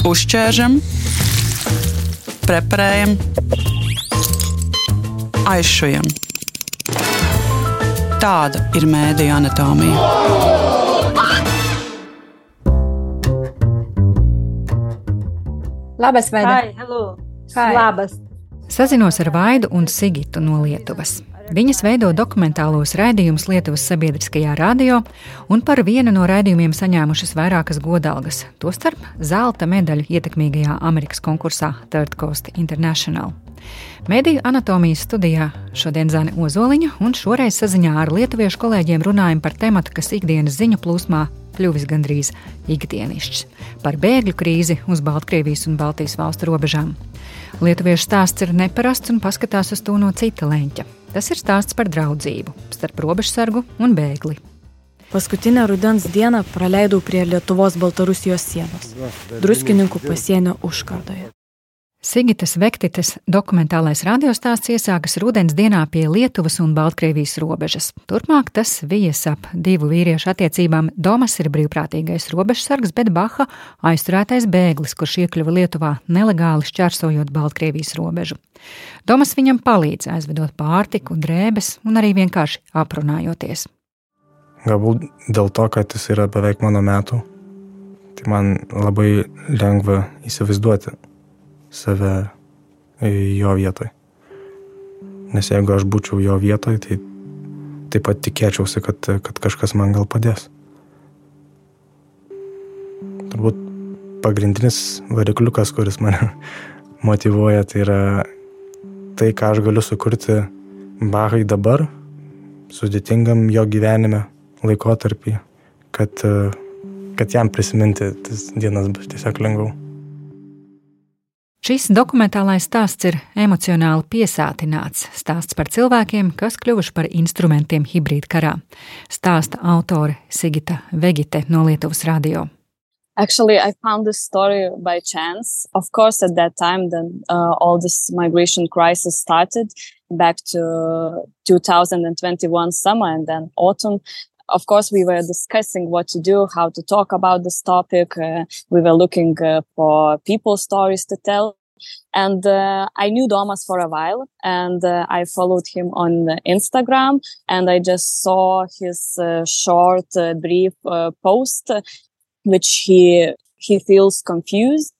Uzķēršam, preparējam, aizšujam. Tāda ir mēdija anatomija. Labas, Vaida! Hi, hello! Hi. Labas! Sazinos ar Vaidu un Sigitu no Lietuvas. Viņas veido dokumentālos raidījumus Lietuvas sabiedriskajā radio un par vienu no raidījumiem saņēmušas vairākas godalgas, tostarp zelta medaļu ietekmīgajā Amerikas konkursā Third Coast International. Mēdīju anatomijas studijā šodien Zana Ozoliņa un šoreiz saziņā ar lietuviešu kolēģiem runājam par tematu, kas ikdienas ziņu plūsmā kļuvis gandrīz ikdienišķs - par bēgļu krīzi uz Baltkrievijas un Baltijas valstu robežām. Lietuviešu stāsts ir neparasts un paskatās uz to no cita leņķa. Tas ir stāsts par draudzību starp robežsargu un bēgli. Paskutinę rudens dieną praleidau prie Lietuvos-Baltarusijos sienos, druskininkų pasienio užkardoje. Sigitas Vektites dokumentālais radiostāsts iesākas rudens dienā pie Lietuvas un Baltkrievijas robežas. Turpmāk tas vijas ap divu vīriešu attiecībām. Domas ir brīvprātīgais robežsargs, bet Baha aizturētais bēglis, kurš iekļuva Lietuvā nelegāli šķērsojot Baltkrievijas robežu. Domas viņam palīdz aizvedot pārtiku, drēbes un arī vienkārši aprunājoties. Galbūt dėl to, kad jis yra beveik mano metų, tai man labai lengva įsivaizduoti save jo vietoj. Nes jeigu aš būčiau jo vietoj, tai taip pat tikėčiausi, kad, kad kažkas man gal padės. Turbūt pagrindinis varikliukas, kuris mane motivuoja, tai yra tai, ką aš galiu sukurti Bahai dabar, sudėtingam jo gyvenime laikotarpį, kad, kad jam prisiminti tas dienas bus tiesiog lengviau. Šis dokumentālais stāsts ir emocionāli piesātināts. Stāsts par cilvēkiem, kas kļuvuši par instrumentiem hibrīd karā. Stāsta autore Sigita Vegite no Lietuvas radio. Actually, I found this story by chance. Of course, at that time, then uh, all this migration crisis started back to 2021 summer and then autumn. Of course, we were discussing what to do, how to talk about this topic. Uh, we were looking uh, for people stories to tell. And uh, I knew Domas for a while and uh, I followed him on Instagram and I just saw his short, brief post, which he, he feels confused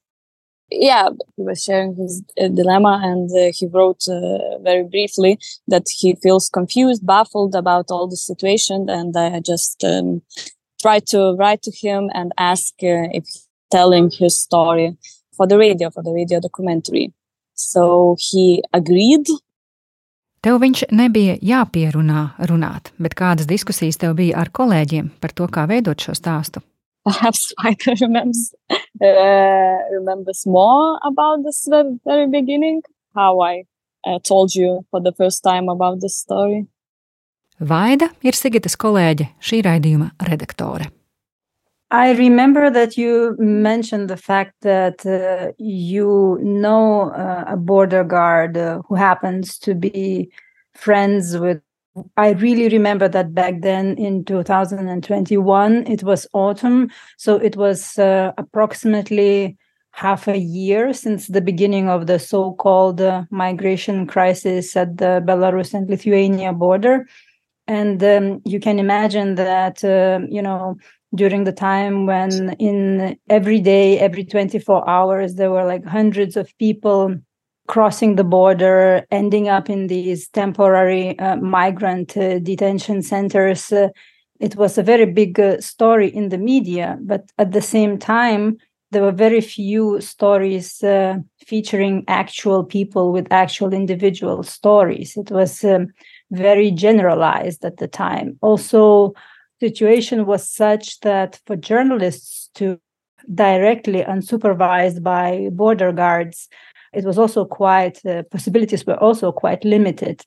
yeah, he was sharing his uh, dilemma and uh, he wrote uh, very briefly that he feels confused, baffled about all the situation. And I just um, tried to write to him and ask if telling his story for the radio, for the radio documentary. So he agreed. Tev viņš nebija jāpierunā runāt, bet kādas diskusijas tev bija ar kolēģiem par to, kā veidot šo stāstu? Perhaps Michael remembers uh, remembers more about this very, very beginning, how I uh, told you for the first time about this story. Vaida ir Sigitas kolēģe, šī raidījuma redaktore. I remember that you mentioned the fact that uh, you know uh, a border guard uh, who happens to be friends with I really remember that back then in 2021, it was autumn. So it was uh, approximately half a year since the beginning of the so called uh, migration crisis at the Belarus and Lithuania border. And um, you can imagine that, uh, you know, during the time when in every day, every 24 hours, there were like hundreds of people crossing the border, ending up in these temporary uh, migrant uh, detention centers. Uh, it was a very big uh, story in the media, but at the same time, there were very few stories uh, featuring actual people with actual individual stories. It was um, very generalized at the time. Also, situation was such that for journalists to directly unsupervised by border guards it was also quite possibilities were also quite limited.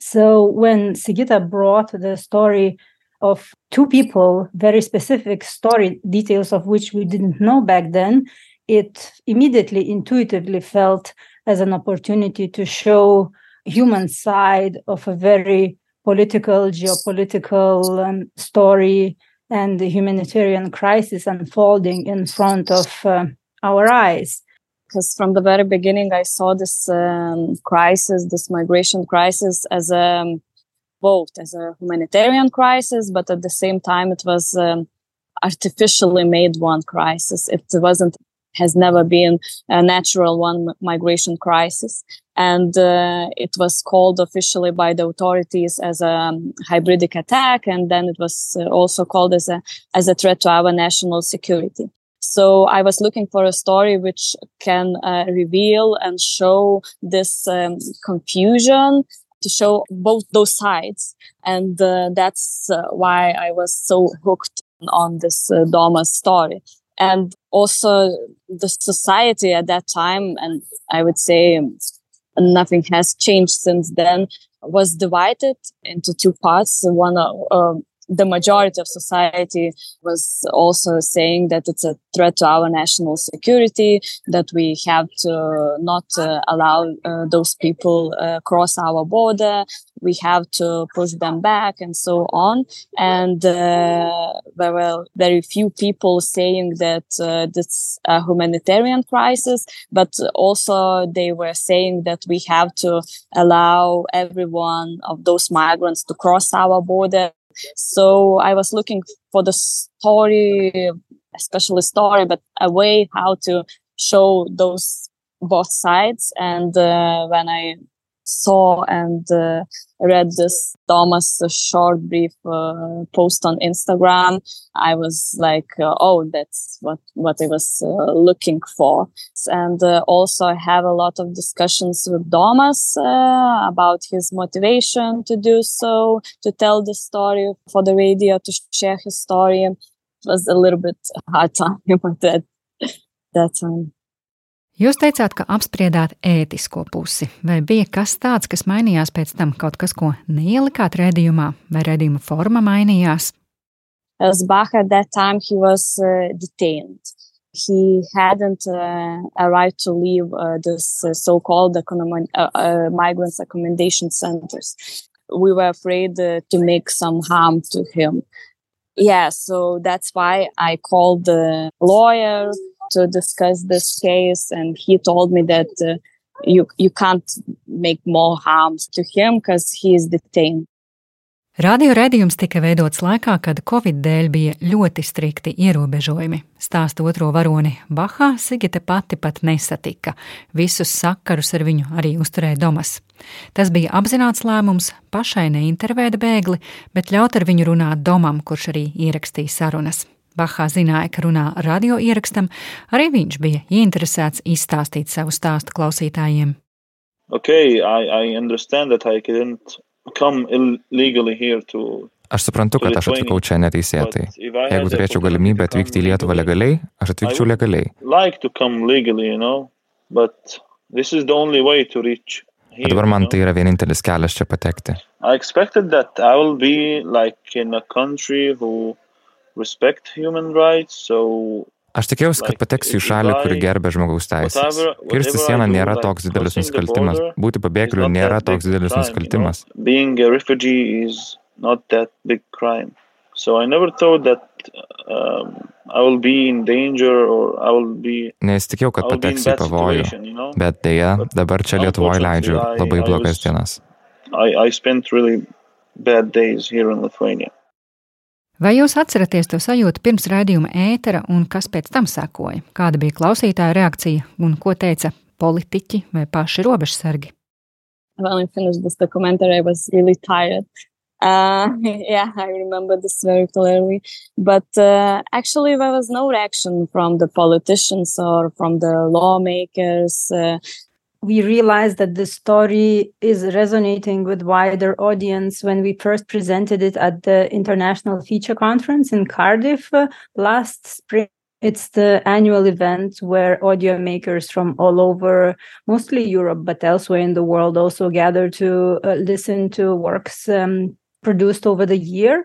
So when sigita brought the story of two people very specific story details of which we didn't know back then it immediately intuitively felt as an opportunity to show human side of a very political geopolitical um, story and the humanitarian crisis unfolding in front of uh, our eyes because from the very beginning i saw this um, crisis this migration crisis as a um, both as a humanitarian crisis but at the same time it was um, artificially made one crisis. It wasn't has never been a natural one migration crisis. And uh, it was called officially by the authorities as a um, hybridic attack and then it was uh, also called as a as a threat to our national security so I was looking for a story which can uh, reveal and show this um, confusion to show both those sides. And uh, that's uh, why I was so hooked on this uh, Doma story. And also the society at that time, and I would say nothing has changed since then, was divided into two parts. One, uh, the majority of society was also saying that it's a threat to our national security, that we have to not uh, allow uh, those people uh, cross our border, we have to push them back, and so on. And uh, there were very few people saying that uh, this a humanitarian crisis, but also they were saying that we have to allow every one of those migrants to cross our border so I was looking for the story, especially story, but a way how to show those both sides. And uh, when I saw and uh, read this Domas short brief uh, post on Instagram, I was like, uh, oh, that's what what I was uh, looking for. And uh, also, I have a lot of discussions with Domas uh, about his motivation to do so, to tell the story for the radio, to share his story. It was a little bit hard time at that that time. Jūs teicāt, ka apspriedāt ētisko pusi. Vai bija kas tāds, kas mainījās pēc tam, kaut kas, ko neielikāt redzējumā, vai redzējuma forma mainījās? Bach at that time, he was uh, detained. He hadn't uh, a right to leave uh, this uh, so-called economic, uh, uh, migrants accommodation centers. We were afraid uh, to make some harm to him. Yeah, so that's why I called the lawyer to discuss this case, and he told me that uh, you you can't make more harm to him because he is detained. Radio redzējums tika veidots laikā, kad Covid dēļ bija ļoti strikti ierobežojumi. Stāsta otro varoni Bahā, Sigita pati pat nesatika. Visus sakarus ar viņu arī uzturēja Domas. Tas bija apzināts lēmums pašai neintervēt bēgli, bet ļaut ar viņu runāt Domam, kurš arī ierakstīja sarunas. Bahā zināja, ka runā radio ierakstam, arī viņš bija ieinteresēts izstāstīt savu stāstu klausītājiem. Okay, I, I understand that I couldn't come illegally here to Aš suprantu, kad aš atvykau čia neteisėtai. Jeigu turėčiau galimybę atvykti į Lietuvą legaliai, aš atvykčiau legaliai. Bet dabar man tai yra vienintelis kelias čia patekti. Aš tikėjausi, kad pateksiu į šalį, kuri gerbė žmogaus teisės. Kirsti sieną nėra toks didelis nusikaltimas. Būti pabėgėliu nėra toks didelis nusikaltimas. Um. Nesitikėjau, kad pateksiu į pavojų, bet dėja, dabar čia Lietuvoje leidžiu labai blogas dienas. I, I spent really bad days here in Lithuania. Vai jūs atceraties to sajūtu pirms raidījuma ētera un kas pēc tam sekoja? Kāda bija klausītāja reakcija un ko teica politiķi vai paši robežsargi? When I finished this documentary, I was really tired. Uh, yeah, I remember this very clearly. But uh, actually, there was no reaction from the politicians or from the lawmakers. Uh, we realized that the story is resonating with wider audience when we first presented it at the international feature conference in cardiff uh, last spring. It's the annual event where audio makers from all over mostly europe but elsewhere in the world also gather to uh, listen to works um, produced over the year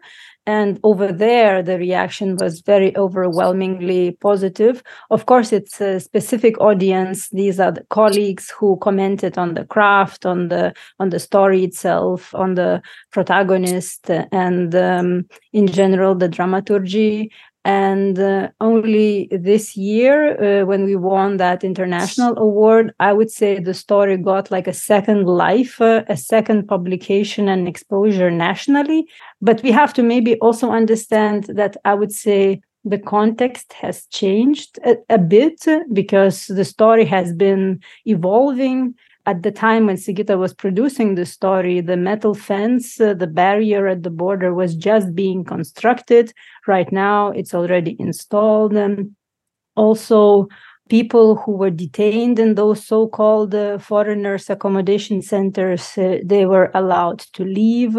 and over there the reaction was very overwhelmingly positive. Of course it's a specific audience. These are the colleagues who commented on the craft on the on the story itself on the protagonist and um, in general the dramaturgy And uh, only this year, uh, when we won that international award, I would say the story got like a second life, uh, a second publication and exposure nationally. But we have to maybe also understand that I would say the context has changed a, a bit because the story has been evolving at the time when Sigita was producing the story, the metal fence, uh, the barrier at the border was just being constructed. Right now, it's already installed. And also, people who were detained in those so-called uh, foreigners accommodation centers uh, they were allowed to leave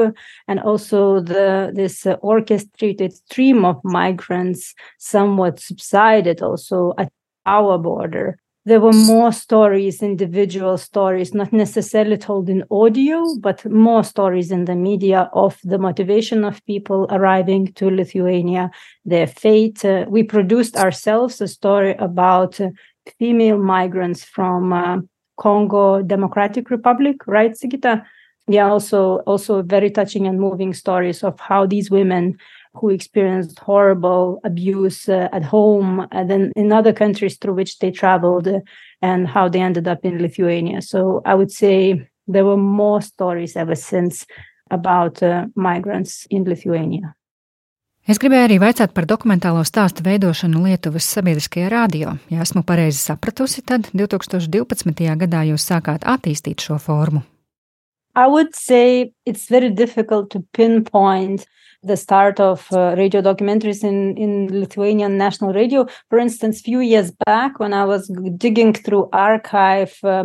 and also the this uh, orchestrated stream of migrants somewhat subsided also at our border there were more stories, individual stories, not necessarily told in audio, but more stories in the media of the motivation of people arriving to Lithuania, their fate. Uh, we produced ourselves a story about uh, female migrants from uh, Congo Democratic Republic, right, Sigita? Yeah, also also very touching and moving stories of how these women who experienced horrible abuse uh, at home and then in other countries through which they traveled uh, and how they ended up in Lithuania. So I would say there were more stories ever since about uh, migrants in Lithuania. Es gribēju arī vaicāt par dokumentālo stāstu veidošanu Lietuvas sabiedriskajā radio. Ja esmu pareizi sapratusi, tad 2012. gadā jūs sākāt attīstīt šo formu. I would say it's very difficult to pinpoint the start of uh, radio documentaries in, in Lithuanian national radio. For instance, few years back when I was digging through archive uh,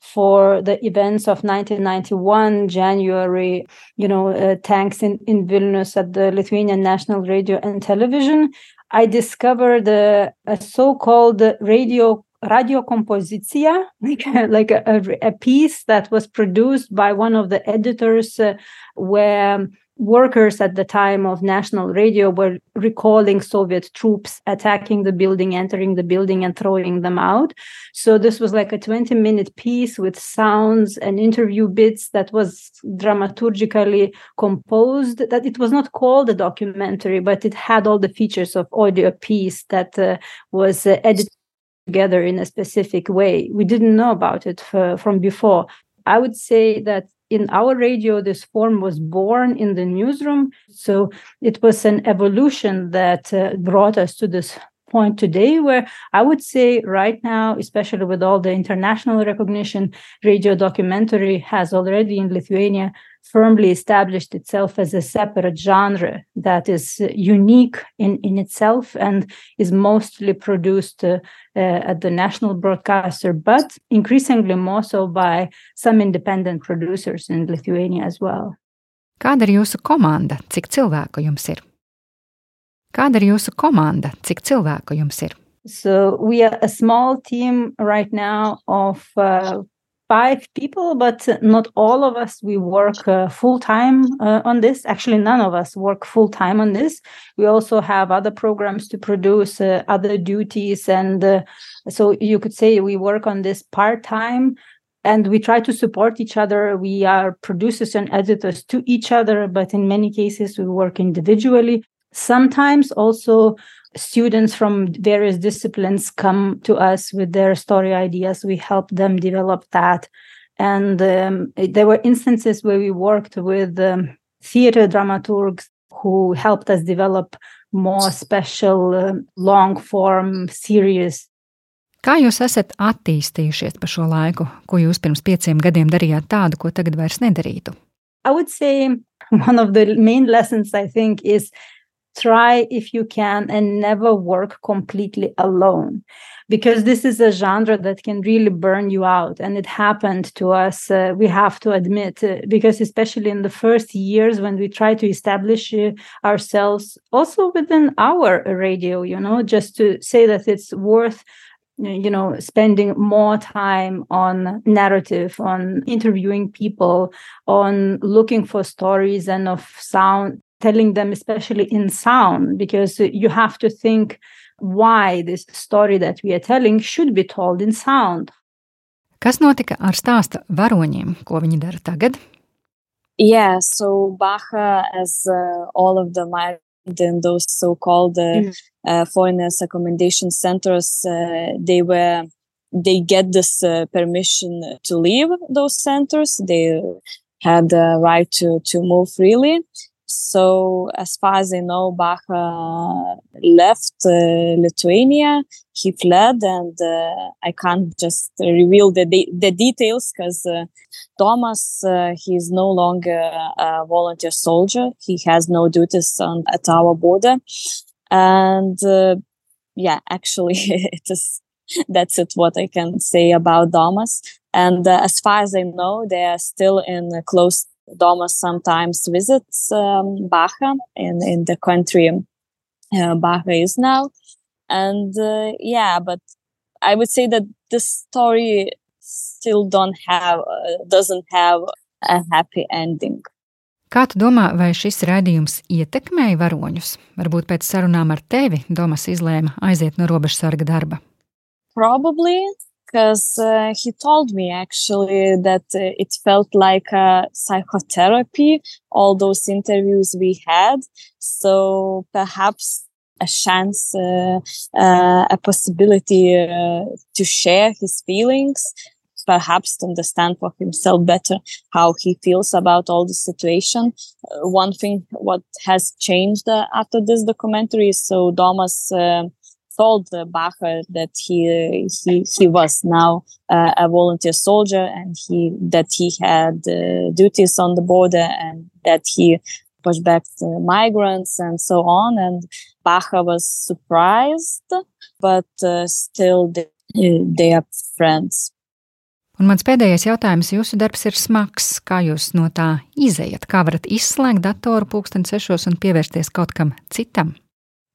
for the events of 1991 January, you know, uh, tanks in, in Vilnius at the Lithuanian National Radio and Television, I discovered a so-called radio radio compositia, like, like a, a, piece that was produced by one of the editors uh, where workers at the time of national radio were recalling Soviet troops attacking the building, entering the building, and throwing them out. So this was like a 20 minute piece with sounds and interview bits that was dramaturgically composed. That it was not called a documentary, but it had all the features of audio piece that uh, was uh, edited together in a specific way. We didn't know about it for, from before. I would say that in our radio, this form was born in the newsroom. So it was an evolution that uh, brought us to this point today where I would say right now, especially with all the international recognition, radio documentary has already in Lithuania firmly established itself as a separate genre that is uh, unique in, in itself and is mostly produced uh, uh, at the national broadcaster, but increasingly more so by some independent producers in Lithuania as well. Kāda ir jūsu komanda? Cik cilvēku jums ir? Kāda ir jūsu komanda? Cik cilvēku jums ir? So we are a small team right now of uh, five people, but not all of us. We work uh, full time uh, on this. Actually, none of us work full time on this. We also have other programs to produce, uh, other duties, and uh, so you could say we work on this part time. And we try to support each other. We are producers and editors to each other, but in many cases, we work individually. Sometimes also students from various disciplines come to us with their story ideas. We help them develop that. And um, there were instances where we worked with um, theater dramaturgs who helped us develop more special uh, long form series. Kā jūs esat attīstījušies pa šo laiku, ko jūs pirms pieciem gadiem darījāt tādu, ko tagad vairs nedarītu? I would say one of the main lessons I think is try if you can and never work completely alone. Because this is a genre that can really burn you out and it happened to us uh, we have to admit uh, because especially in the first years when we try to establish uh, ourselves also within our radio you know just to say that it's worth you know spending more time on narrative on interviewing people on looking for stories and of sound telling them, especially in sound, because you have to think why this story that we are telling should be told in sound. Kas notika ar stāsta varoņiem, ko viņi dara tagad? Yeah, so Baha, as uh, all of them are in those so-called uh, mm. uh, foreigners accommodation centers, uh, they were they get this uh, permission to leave those centers. They had the right to to move freely. So, as far as I know, Bacha left uh, Lithuania. He fled, and uh, I can't just reveal the de- the details because uh, Domas uh, he is no longer a volunteer soldier. He has no duties on at our border, and uh, yeah, actually, it is. That's it. What I can say about Domas. And uh, as far as I know, they are still in close Domas sometimes visits um, Bacha in, in the country uh, Bacha is now. And uh, yeah, but I would say that this story still don't have, uh, doesn't have a happy ending. Kā tu domā, vai šis raidījums ietekmēja varoņus? Varbūt pēc sarunām ar tevi Domas izlēma aiziet no robežsarga darba. Probably, because uh, he told me actually that uh, it felt like a psychotherapy, all those interviews we had. So perhaps a chance, uh, uh a possibility uh, to share his feelings, perhaps to understand for himself better how he feels about all the situation. Uh, one thing, what has changed after this documentary is so Domas told Bacha that he he he was now uh, a volunteer soldier and he that he had uh, duties on the border and that he pushed back migrants and so on. And Bacha was surprised, but uh, still they, they are friends. Un mans pēdējais jautājums. Jūsu darbs ir smags. Kā jūs no tā izējat? Kā varat izslēgt datoru pulksteni sešos un pievērsties kaut kam citam?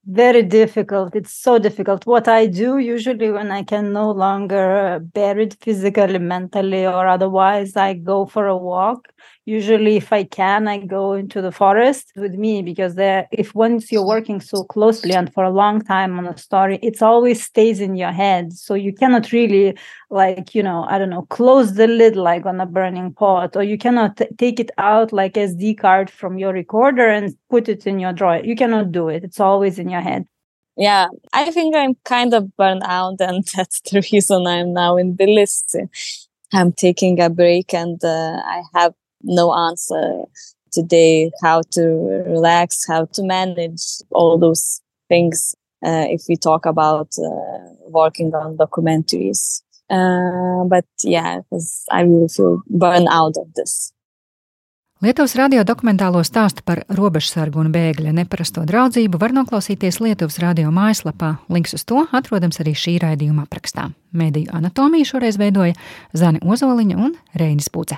Very difficult. It's so difficult. What i do usually when i can no longer bear it physically mentally or otherwise i go for a walk usually if i can i go into the forest with me because there if once you're working so closely and for a long time on a story it's always stays in your head. So you cannot really like you know i don't know close the lid like on a burning pot or you cannot t- take it out like sd card from your recorder and put it in your drawer. You cannot do it. It's always in your head. Yeah. I think i'm kind of burned out and that's the reason i'm now in the list. I'm taking a break and uh, i have no answer today how to relax, how to manage all those things uh, if we talk about uh, working on documentaries. Uh, but yeah, because I really feel burned out of this. Lietuvas radio dokumentālo stāstu par robežsargu un bēgļa neparasto draudzību var noklausīties Lietuvas radio mājaslapā. Links uz to atrodams arī šī raidījuma aprakstā. Mēdīju anatomiju šoreiz veidoja Zani Ozoliņa un Reinis Puce.